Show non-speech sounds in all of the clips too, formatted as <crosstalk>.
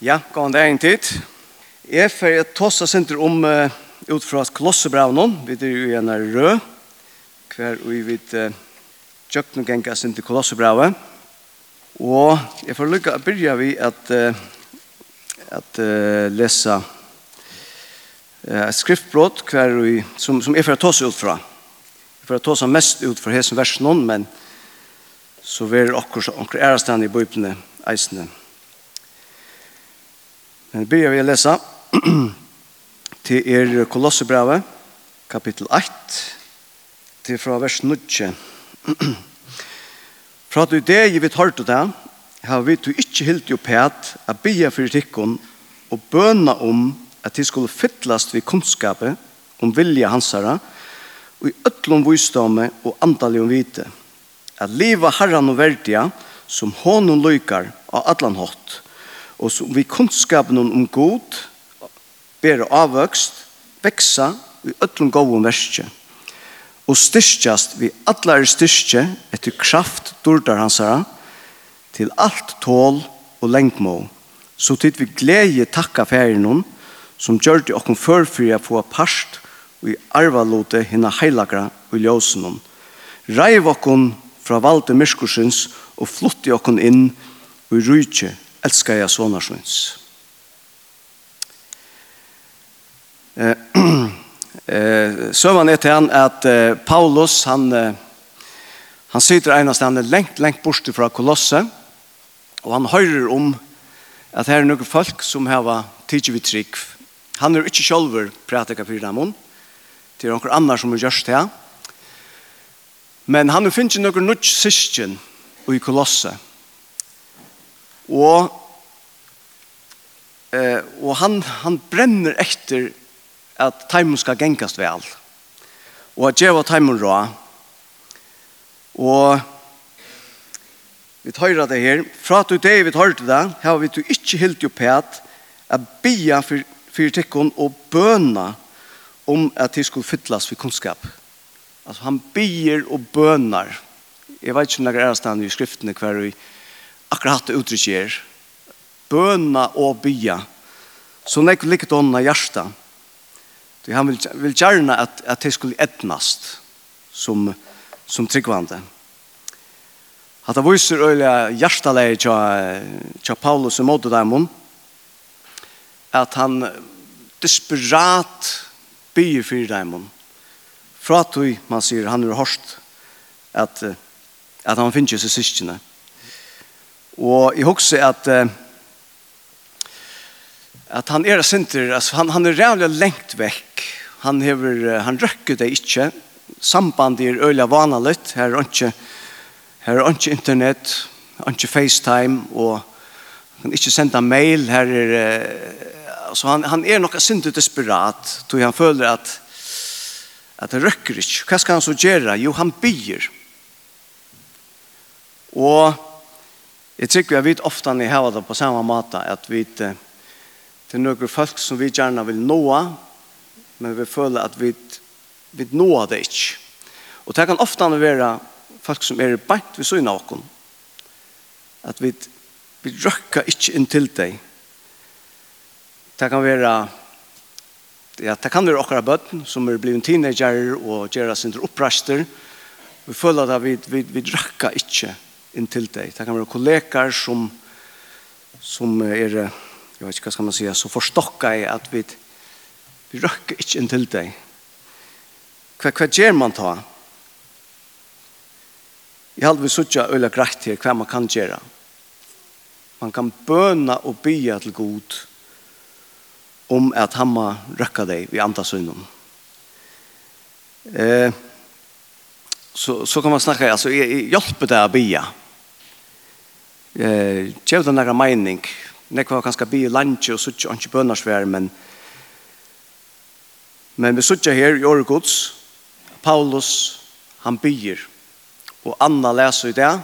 Ja, gåan det er en tid. Jeg er for jeg senter om uh, ut fra Kolossebraunen, vi er jo en er rød, hver vi vet uh, tjøkken og genga senter Kolossebraunen. Og jeg får lykke å begynne vi at, uh, at uh, lese uh, et skriftbrott hver vi, som, som jeg er for å ut fra. Jeg får for å mest ut fra hesen versen, men så vil akkurat akkur ærestan i bøypene eisene. Men byrjar vi å lese <clears throat> til er Kolossebrevet, kapittel 8, til fra vers 9. Fra at du det givet hørt og det, har vi du ikke helt jo pæt å bya for tikkun og bøna om at de skulle fyllast ved kunnskapet om vilja hansara og i øtlom vysdomme og andalig om vite at liva harran og verdia som hånden lykar av allan hatt og som vi kunnskapen om god, ber avvøkst, veksa i öllum góðum verskje, og styrkjast vi allar styrkje etter kraft dordar hansara, til alt tål og lengmå, så tid vi glede takka færinun, som gjør det okkur førfri å få parst og i arvalote hinna heilagra og ljósunum. Reiv okkur fra valde myrskursins og flutti okkur inn og rujtje elskar jeg sonarsons. Eh, <clears throat> eh, Søvann er til han at eh, Paulus, han, eh, han sitter enast, han er lengt, lengt bort fra Kolosse, og han hører om at her er noen folk som har tidsi vidt trygg. Han er ikke sjolver prætika for dem det er noen annar som er gjørst her, men han finner ikke noen nødt syskjen i Kolosse, Og, eh, og han, han brenner etter at timen skal gengast vel. Og at djeva timen rå. Og vi tar det her. Fra at du det vi tar det, her vi du ikke helt jo pæt at bia for, for tikkun og bøna om at de skulle fytlas for kunnskap. Altså han bier og bønar. Jeg vet ikke om det er stedet i skriftene hver vi akkurat det uttrykket er, bøna og bya, så nek likt ånda hjärsta. Det han vil, vil gjerne at, at det skulle etnast som, som tryggvande. At det viser øyla hjertaleie tja, tja Paulus i måte dem at han desperat byr for dem fra tog man sier han er hårst at, at han finnes seg syskene. Og jeg husker at at han er sinter, altså han, han er rævlig lengt vekk. Han, hever, han røkker det ikke. Sambandet er øyla vanlig. Her er ikke, her er ikke internett, ikke FaceTime, og han ikke sende mail. Her er, altså han, han er nok sinter desperat, tog han føler at at det røkker ikke. Hva skal han så gjøre? Jo, han byr. Og Jeg tykker vi vet ofte når jeg har det på samme måte, at vi det er noen folk som vi gjerne vil nåa, men vi føler at vi, vi nåa det ikke. Og det kan ofte være folk som er bænt ved syne av oss, at vi, vi røkker ikke inn til deg. Det kan være ja, det kan være akkurat bøtten som er blevet teenager og gjør sin oppraster. Vi føler at vi, vi, vi røkker ikke inn til deg. Det kan være kollegaer som, som er, jeg vet ikke hva skal man si, så forstokka i at vi, vi røkker ikke inn til deg. Hva, hva gjør man ta? Jeg halde vi suttja øyla greit her hva man kan gjøre. Man kan bøna og bya til god om at han må røkka deg i andre synden. Eh, så, så kan man snakka, altså, jeg, jeg hjelper deg å bya eh tjevd den där mening. Nek var kanske bi lunch och så tjant bönarsvär men men vi suðja her i Orgods Paulus han byr og Anna läser i det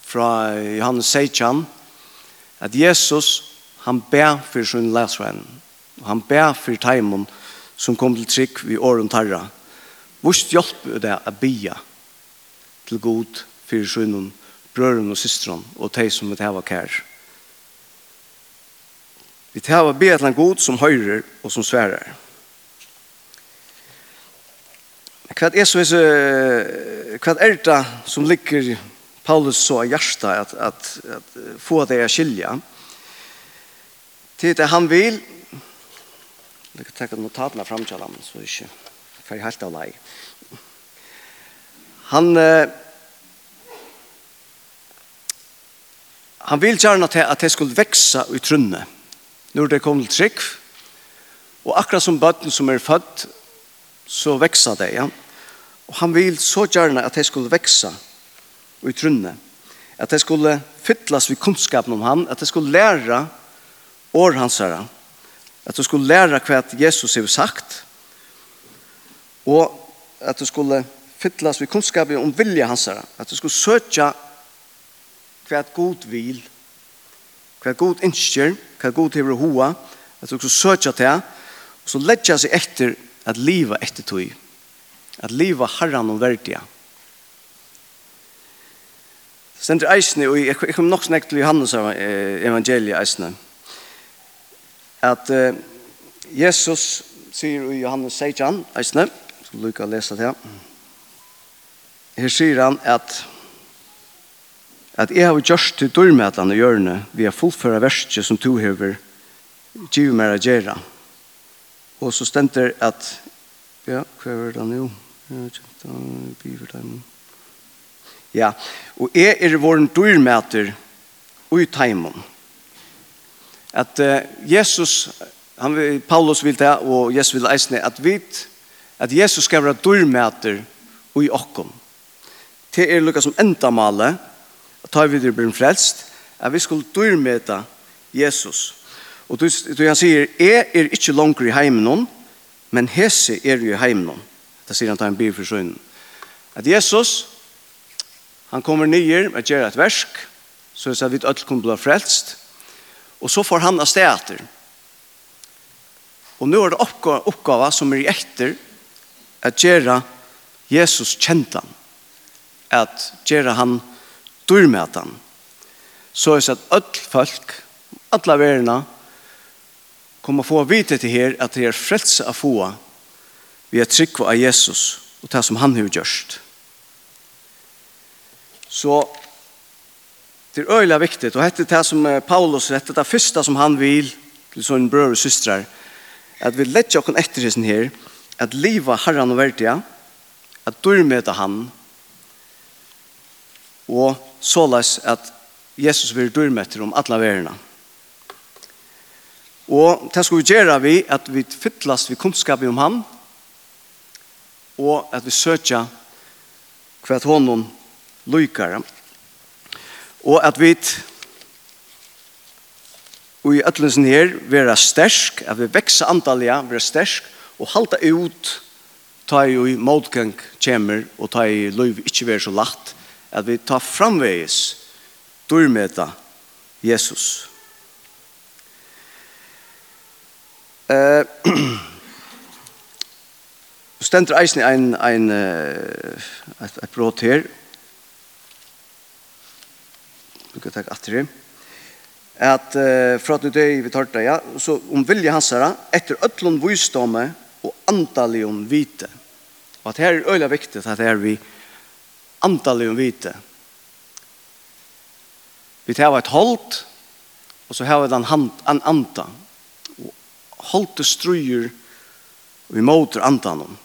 fra Johannes 16 at Jesus han ber för sin og han ber för timon som kom til trick vid åren tarra. Vårt hjälp är det att bya till god för brøren og systeren og de som vil hava kær. Vi tar hava be til en god som høyrer og som sværer. Hva er, så, hva er det som ligger Paulus så i hjertet at, at, at få det å skilje? Til det han vil, vi kan tenke notatene frem til ham, så ikke, for jeg helt av lei. Han, eh, han vil gjerne til at det skulle vekse i trunne. Når det kom til trygg, og akkurat som bøtten som er født, så veksa det, ja. Og han vil så gjerne at det skulle vekse i trunnet. At det skulle fytles ved kunnskapen om han, at det skulle lære år hans herre. At det skulle lære hva Jesus har sagt, og at det skulle fytles ved kunnskapen om vilje hans herre. At det skulle søke hva god vil, hva god innskjer, hva god hever hoa, at du søkja til, og så letja seg etter at liva etter tog, at liva harran og verdia. Sender eisne, og jeg kom nok snakk til Johannes evangeliet eisne, at uh, Jesus sier i Johannes 16, eisne, som Luka lesa her, her sier han at at jeg har gjort til dørmedlene i hjørnet vi har fullført verset som to hever givet mer å gjøre. Og så stender at ja, hva er det nå? Ja, og jeg er vår dørmedler i teimen. At uh, Jesus, han, Paulus vil det, og Jesus vil eisne, at vi at Jesus skal være dørmedler i okken. Det er lukket som endamale, tar vi det blir frelst, at vi skulle dyrmeta Jesus. Og då han sier, jeg er ikke langer i heimen men hese er jo i heimen Det sier han tar en bil for sønnen. At Jesus, han kommer nye med å gjøre et versk, så at vi alle kommer bli frelst, og så får han av sted. Og nå er det oppgave, som er etter at gjøre Jesus kjent han. At gjøre han kjent dyrmetan. Så er det at öll folk, alla verna, kommer få vite til her at det er frelse av få vi er trygg av Jesus og det som han har gjort. Så det er øyelig viktig, og dette er det som Paulus, dette er det første som han vil til sånne brød og systrar, at vi letter oss etter hessen her, at livet herren og verdia, at dyrmeta han, og så løs at Jesus vil dyrmetter om alle verene. Og det skal vi gjøre vi at vi fytles vi kunnskap om ham, og at vi søker hva honom lykker. Og at vi og i ødelensen her være stersk, at vi vekser antallet, være stersk, og halte ut ta i motgang kommer, og ta i løyv ikke være så lagt, at vi tar framvegis durmeta Jesus. Eh <clears throat> stendur eisen ein ein et et brot her. Du kan ta atter at uh, fra at nu døy vi det, ja, så om vilje hans herra, etter ötlun vysdomme og andalig vite. Og at her er øyla viktig at her vi antallet om vite. Vi tar et holdt, og så har vi den hand, en anta. Og holdt struer, og vi måter antan om.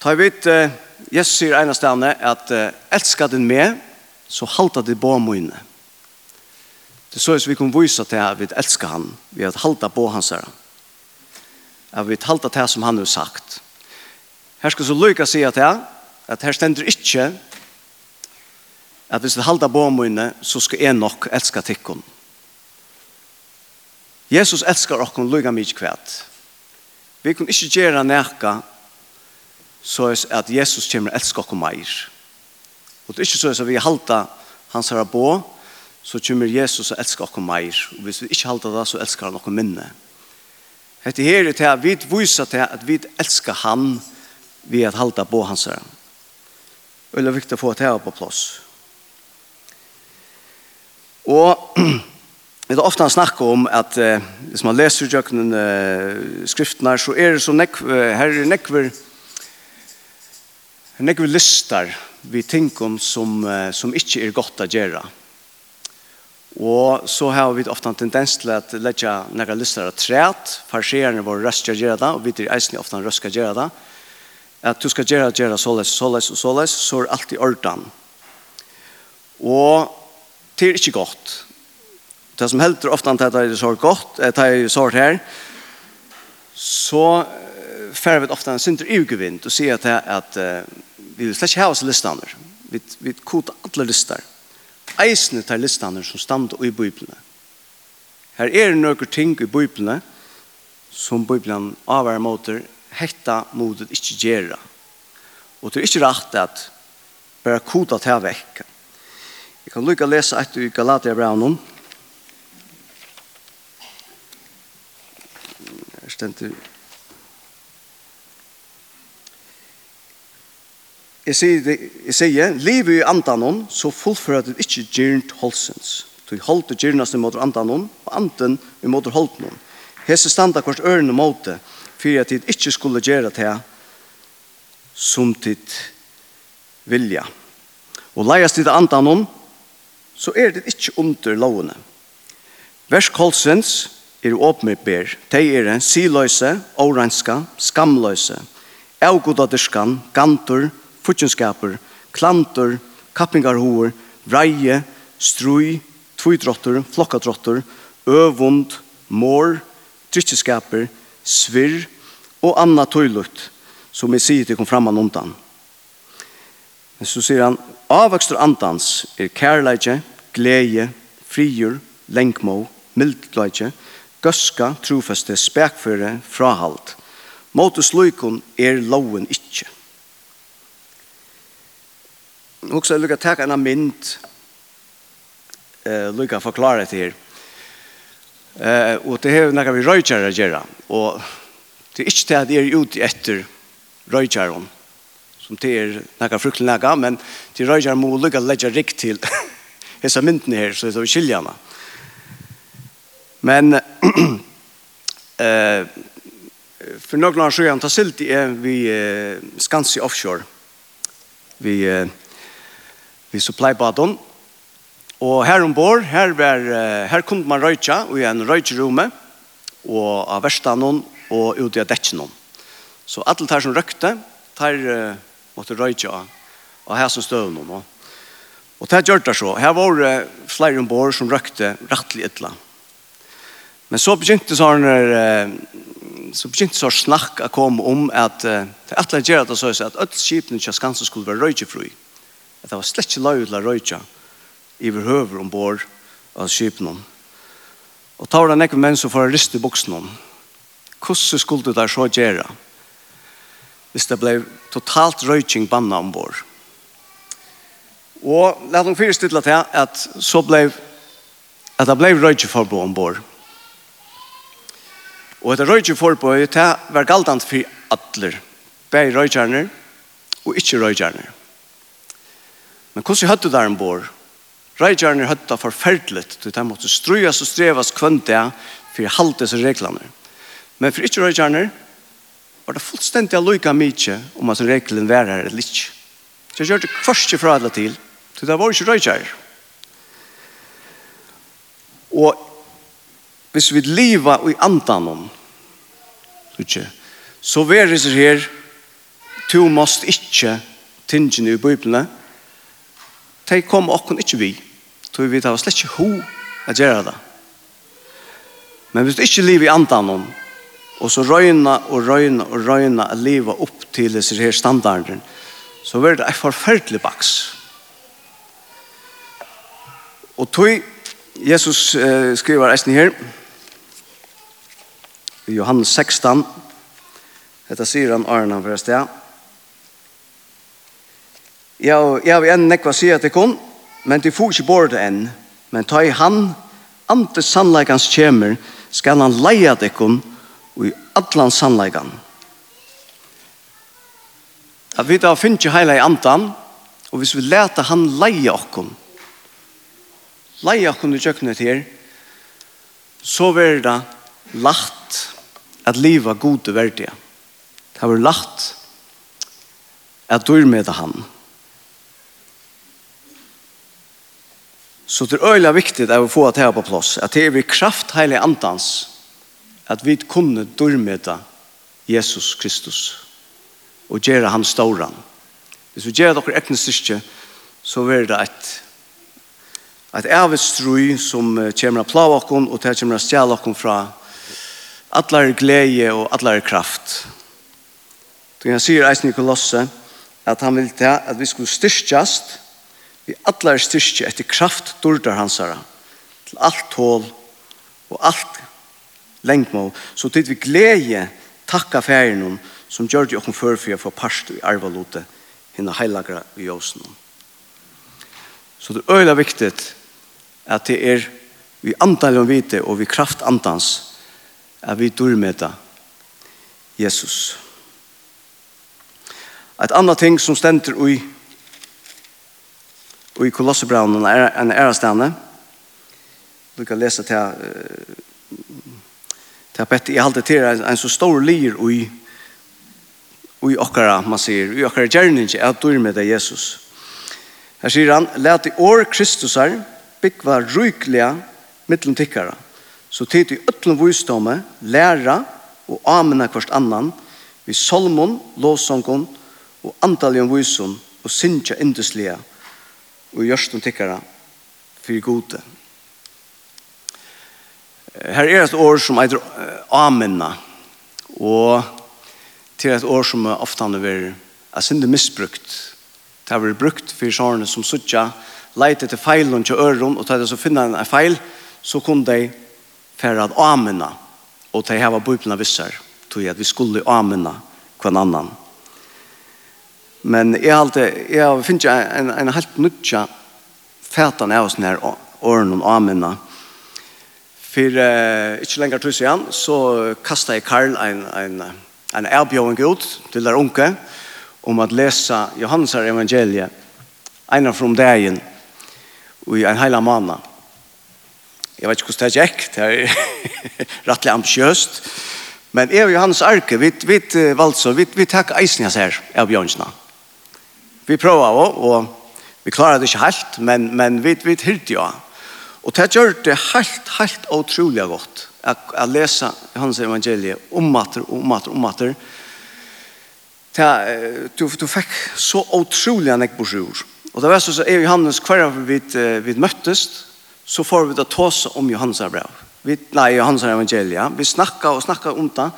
Ta vi vidt, uh, Jesus sier ene stedene, at uh, elsker den med, så halta det på mine. Det er så vi kan vise til at vi elsker han, vi har halta på hans her. At vi halta til som han har sagt. Her skal så lykke si at jeg, at her stender ikke at hvis vi halda på mine, så skal jeg nok elska tikkun. Jesus elskar okkun lyga mykje kvært. Vi kan ikkje gjera nekka så er at Jesus kommer elska oss mer. Og det er ikke så at vi halda hans herre på, så kommer Jesus og elsker oss mer. Og hvis vi ikke halda det, så elskar han oss minne. Dette her er til at vi viser til at vi elskar han ved at halda på hans herre. Og det er viktig å få det her på plass. Og <clears throat> det er ofte han snakker om at eh, hvis man leser jøkken eh, skriftene så er det så nekv, her er nekver nekver listar vi tenker som, som ikke er godt å gjøre. Og så har vi ofte en tendens til at letja nekka listar av træt, farserene våre røst gjør det, og vi er eisen ofte en røst gjør det, at du skal gjøre, gjøre såles, såles og såles, så er alt i orden. Og det er ikke godt. Det som helter ofte at det er så godt, at det er så her, så færre vi ofte en synder ugevind og sier at, at vi vil slett ikke ha oss listene. Vi, vi koder alle lister. Eisene tar listene som stander i Bibelen. Her er det noen ting i Bibelen som Bibelen avhører måter hetta modet ikkje gjera. Og det er ikkje rart at bare koda til vekk. Jeg kan lukka lesa lese etter i Galatia Braunen. Her stender Jeg sier, jeg sier, livet i andanon, så fullfører det ikke gyrnt holsens. Du holdt det gyrnast i måter andanon, og anden i måter holdt noen. Hese standa kvart ørene måte, for at tid ikke skulle gjøre det som tid vilja. Og leies tid andan om, så er det ikke under lovene. Vers Kolsens er ber. De er en siløse, oranska, skamløse, avgodadiskan, gantor, futjenskaper, klantor, kappingarhoer, vreie, strui, tvidrottor, flokkadrotter, øvund, mår, dritteskaper, svirr, og anna tøylut som jeg sier til kom fram an undan. Men så sier han, avvøkstur andans er kærleikje, gleie, frigjur, lengmo, mildleikje, gøska, trofeste, spekføre, frahalt. Måtes loikon er loven ikkje. Også jeg lukker takk en mynd, eh, lukker forklare til her. Eh, og det er noe vi røyker å gjøre, og Det er ikke det at jeg er ute etter røyjaren, som det er nægge fruktelig nægge, men til røyjaren må lukke å legge rikt til <laughs> hese myndene her, så det er skiljene. Men <clears throat> eh, for noen år siden, ta silt er vi eh, Skansi Offshore, vi, eh, vi supply-baden, og her ombord, her, var, her kunne man røyja i en røyjerumme, og av verstanen og ute av dekken om. Så alle tar som røkte, tar uh, måtte røyke av, av her som støvn om. Og det gjør det så. Her var det uh, flere ombord som røkte rettelig ytla. Men så begynte sånn uh, så begynte så snakk å komme om at uh, det er alle gjør det så at alle skipene ikke skansen skulle være røykefri. At det var slett ikke løy til å røyke i verhøver ombord av skipene. Og tar det nekker menn som får ryste buksene om. Hvordan skulle det der så gjøre? Hvis det ble totalt røyking banna ombord. Og la dem fyrstidla til at så ble at det ble røyking røykeforbå ombord. Og et røykeforbå var galtant for atler. Begge røykjerner og ikke røykjerner. Men hvordan høyde der ombord? Røykjerner høyde forferdelig til de måtte strøyes og strevas kvønte for å halte seg reglene. Men for ikke røykjerne var det fullstendig å mykje om at reglene var her eller ikke. Så jeg gjør det først fra alle til, så det var ikke røykjerne. Og hvis vi lever i andan om, så verer det her, du måst ikke tingene i Bibelen, de kom okken ikke vi, så vi det var slett ikke ho å gjøre det. Men hvis du ikke lever i andan om, Og så røyna og røyna og røyna å leve opp til disse her standarden. Så var det en forferdelig baks. Og tog Jesus eh, skriver eisen her i Johannes 16 Dette sier han Arne for et sted. Ja, jeg har enn nekva sier til kun, men de får ikke bort enn. Men ta i han, ante sannleikans kjemer, skal han leia til kun, og i allan sannleikan. At vi da finner heila i andan, og hvis vi leta han leia okkom, leia okkom i kjøkkenet her, så ver det lagt at liva gode verdige. Det var lagt at dyr med han. Så det er øyla viktig at vi får det her på plass, at det er vi kraft heilig andans, at vi kunne dormeta Jesus Kristus og gjøre han ståren. Hvis vi gjør dere ekne styrke, så er det et, et avstrøy som kommer av plavåkken, og det kommer av stjælåkken fra atler glede og atler kraft. Så han sier eisen i Kolosse, at han vil ta at vi skulle styrkjast, vi atler styrke etter kraft dårdar hansara, til alt tål og alt lengmål, så tid vi glede takka færen som gjør det åkken før for å få parst i arvalote hinna heilagra i åsen. Så det er øyla viktig at det er vi antal om vite og vi kraft andans at vi durmeta Jesus. Et annet ting som stender i i kolossebraunen er en ærestane. Du kan lese til Det er bett i alt til er en så stor lir i i okkara, man sier, i okkara gjerningi at du med deg Jesus. Her sier han, let i år Kristusar byggva rykliga mittlum tikkara, så tid i ötlum vysdomme, læra og amena kvart annan, vi solmon, låsongon og andalion vysun og sinja induslia og gjørstum tikkara fyrir gode. Her er et år som heter Amenna, og til et år som ofte han er synder misbrukt. Det har vært brukt for sånne som suttja, leite til feilen til øren, og til det så finner en feil, så kunne de fære at Amenna, og de hava bøyplene visser, tog at vi skulle Amenna hver annan. Men jeg, alltid, jeg finner en, en helt nødja fætan av oss nær åren om Amenna, og For uh, ikke lenger tog igjen, så kastet jeg Karl en, en, en erbjøring ut til der unge om at lese Johannes evangeliet, en av from dagen, i en hel måned. Jeg vet ikke hvordan det gikk, det er <laughs> rettelig ambisjøst, men jeg og Johannes Arke, vi, vi valgte, vi, vi tack eisen hans her, erbjøringsene. Vi prøver også, og vi klarer det ikke helt, men, men vi, vi hyrte jo Og det gjør det helt, helt utrolig godt at, at lese hans evangelie om mater, om mater, om mater. Det, du, du fikk så utrolig enn jeg borsjord. Og det var så at Johannes hver av vi, vi møttes, så får vi da ta oss om Johannes brev. Vi, nei, Johannes evangelie. Vi snakket og snakket om det.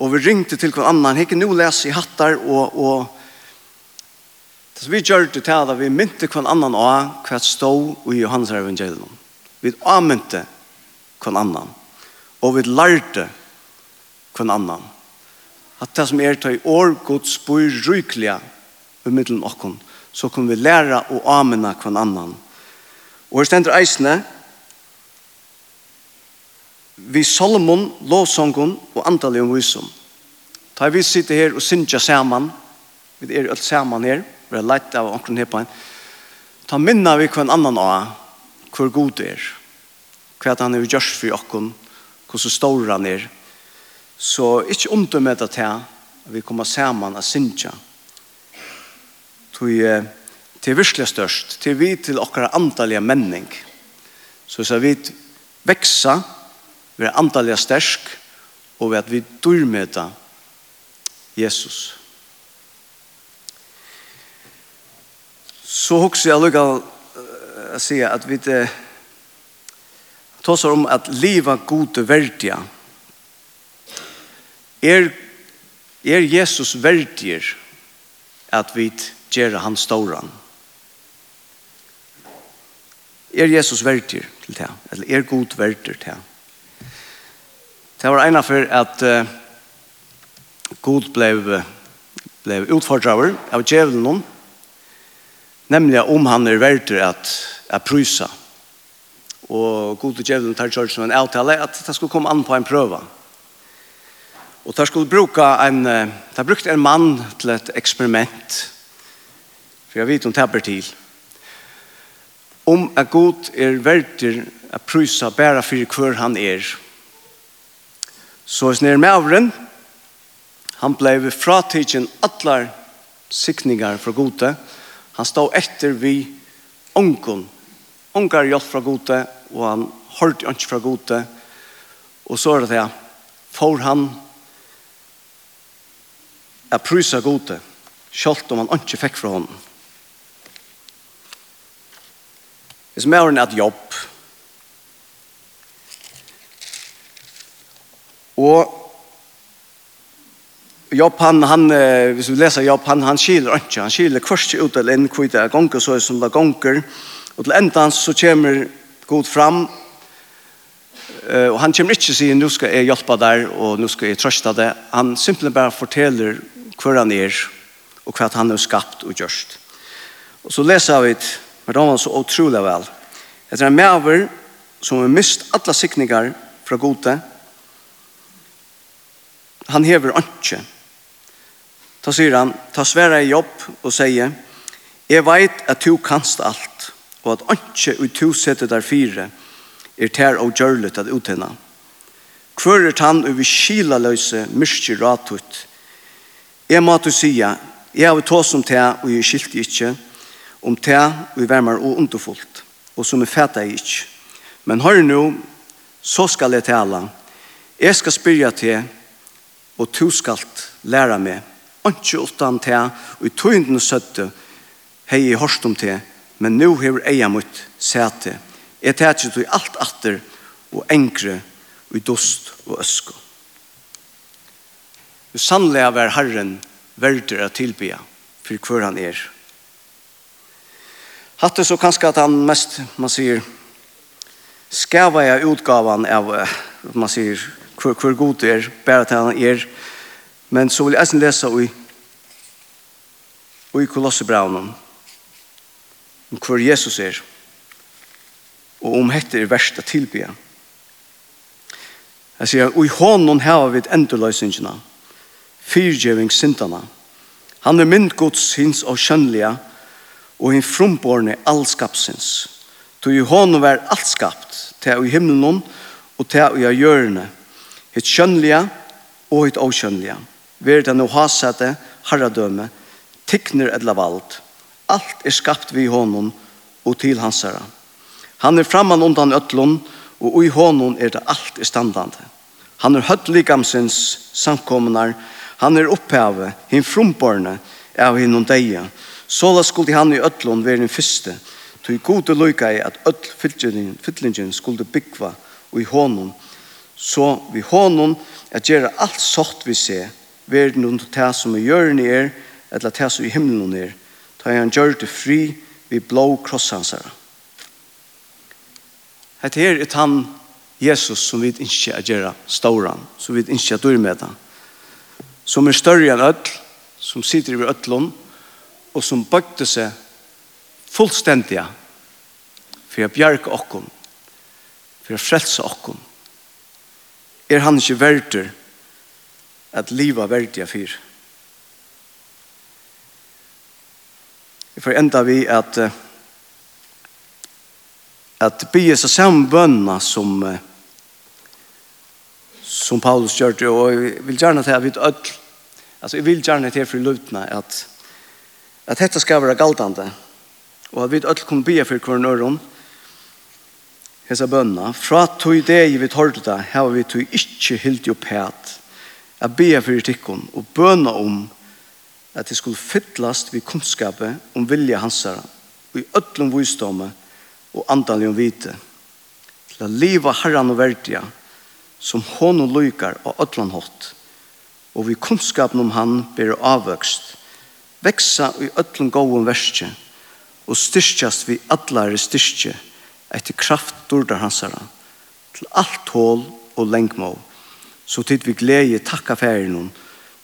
Og vi ringte til hver annan. Hikke nå lese i hattar og, og Så vi gjør det til at vi mynte hver annan av hva stå i Johannes evangelium. Vi anmynte kvann annan. Og vi lærte kvann annan. At det som er ta i år gods bor rykliga i middelen okkon, så kan vi læra og anmynna kvann annan. Og her stender eisne, vi Solomon, lovsongon og antallig om visom. Ta vi sitter her og syndja saman, vi er alt saman her, vi er leit av omkring her på en, ta minna vi kvann annan av, hvor god det er, hva han er gjørst for okken, hvordan stor han er, så ikke undermøte til vi kommer sammen og synsja. Det er virkelig størst, til vi til okkar antallige menning. Så så vi veksa, vi er antallige stersk, og at vi dyrmøte Jesus. Så hokser jeg lukket att säga att vi inte tar om att leva god och värdiga. Er, er Jesus värdiger att vi gör han stora. Er Jesus värdiger till det? Eller er god värdiger till det? Det var ena för att uh, god blev, blev utfördraver av djävulen Nemlig om han er verdt at, at prysa. Og god til djevelen tar kjørt som en avtale at det skulle komme an på en prøve. Og der skulle bruke en, der brukte en mann til et eksperiment. For jeg vet om det til. Om at god er verdt at prysa bare for hver han er. Så er snir mavren, han ble fratidgen atler sikningar fra gode, og Han stod etter vi ongen. Ongar hjelp fra gode, og han hørte ikke fra gode. Og så er det det, for han er prysa gode, selv om han ikke fikk fra honom. Hvis vi har et jobb, og Jobb han, han, eh, hvis vi leser Jobb han, han skiler ikke, han skiler kvørst ut eller inn hvor det er gonger, så er det som det er gonger. Og til endan så kommer god fram, eh, og han kommer ikke sier, nå skal jeg hjelpe deg, og nå skal jeg trøste deg. Han simpelthen bare forteller hvor han er, og hva han har skapt og gjørst. Og så leser vi det, men det var så utrolig vel. Etter en maver som har mist alle sikninger fra gode, han hever ikke Ta sier han, ta sværa i jobb og sier, jeg vet at du kanst alt, og at ikke ut tu setter der fire, er tær og gjørlet at utenna. Hvor er han over skila løse myrkje ratut. Jeg må du sia, jeg har tås som tær, og jeg skilti ikke, om tær, og jeg vermar og underfullt, og som er fæta ikke. Men hør nu, så skal jeg tala. jeg skal spyrja til, og du skal lære meg, ikke utan til, og i tøynden søtte, hei i hørst om til, men nå hever eia mot sete. Jeg tar ikke alt atter, og enkre, og i dost og øsko. Du sannlega er Herren verder å tilbya, for hver han er. Hatt så kanskje at han mest, man sier, skava jeg utgavan av, man sier, hver, hver god er, bare til han er, Men så vil jeg eisen lese i, i Kolossebraunen om hvor Jesus er og om hette er verst å tilby. Jeg sier, og i hånden har vi endeløsningene, fyrgjøvingssintene. Han er mynd gods hins og kjønnelige, og hinn frumborne allskapsins. Tog i hånden var alt skapt, til i himmelen og til i hjørne, hitt kjønnelige og hitt avkjønnelige ver det no hasete, herradøme, tikner edla vald. Alt er skapt vi honom og til hans herra. Han er framman undan ötlun, og i honom er det alt i standande. Han er høtt likamsins samkommunar, han er opphavet, hin frumborne, av hin og deia. Såla skulle han i ötlun være den fyrste, tog gode lykka i at öll fyllingen, skulle byggva og i honom, så vi honom er gjerra alt sort vi ser, verden under det som i jørgen er, eller det som i himmelen er, da han gjør det fri vi blå krosshansere. Hette her er han Jesus som vi ikke er gjøre ståren, som vi ikke er dør med han, som er større enn ødel, som sitter i ødelen, og som bøkte seg fullstendig for å bjerke okken, for å frelse okken. Er han ikke verdt at liva verdiga fyr. Vi får enda vi at at bygge seg samme som som Paulus gjør det, og jeg vil gjerne til at vi ødel altså jeg vil gjerne til for løvdene at at dette skal være galtande, og at vi ødel kommer bygge for hver nøron, hese bønna. Fra tog det vi tar det har vi tog ikke helt jo pæt, at be for tikkun og bøna om at det skulle fyllast vi kunnskapet om vilja hansara og i öllum visdomme og andalig vite til at liva herran og verdia som hon og lykar og öllan hot og vi kunnskapen om han ber avvøkst veksa i öllum góum verskje og styrkjast vi allare styrkje etter kraft dordar hansara til alt hål og lengmål så tid vi glede takka færen hon,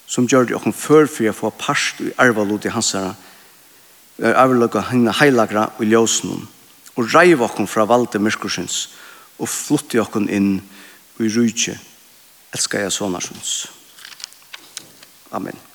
som gjør det åkken før for å få parst i arvalod i hansara, er arvalot og hengna heilagra i ljøsen hon, og reiv åkken fra valde myrskursins, og flutte åkken inn i rydje, elskar jeg sånarsons. Amen.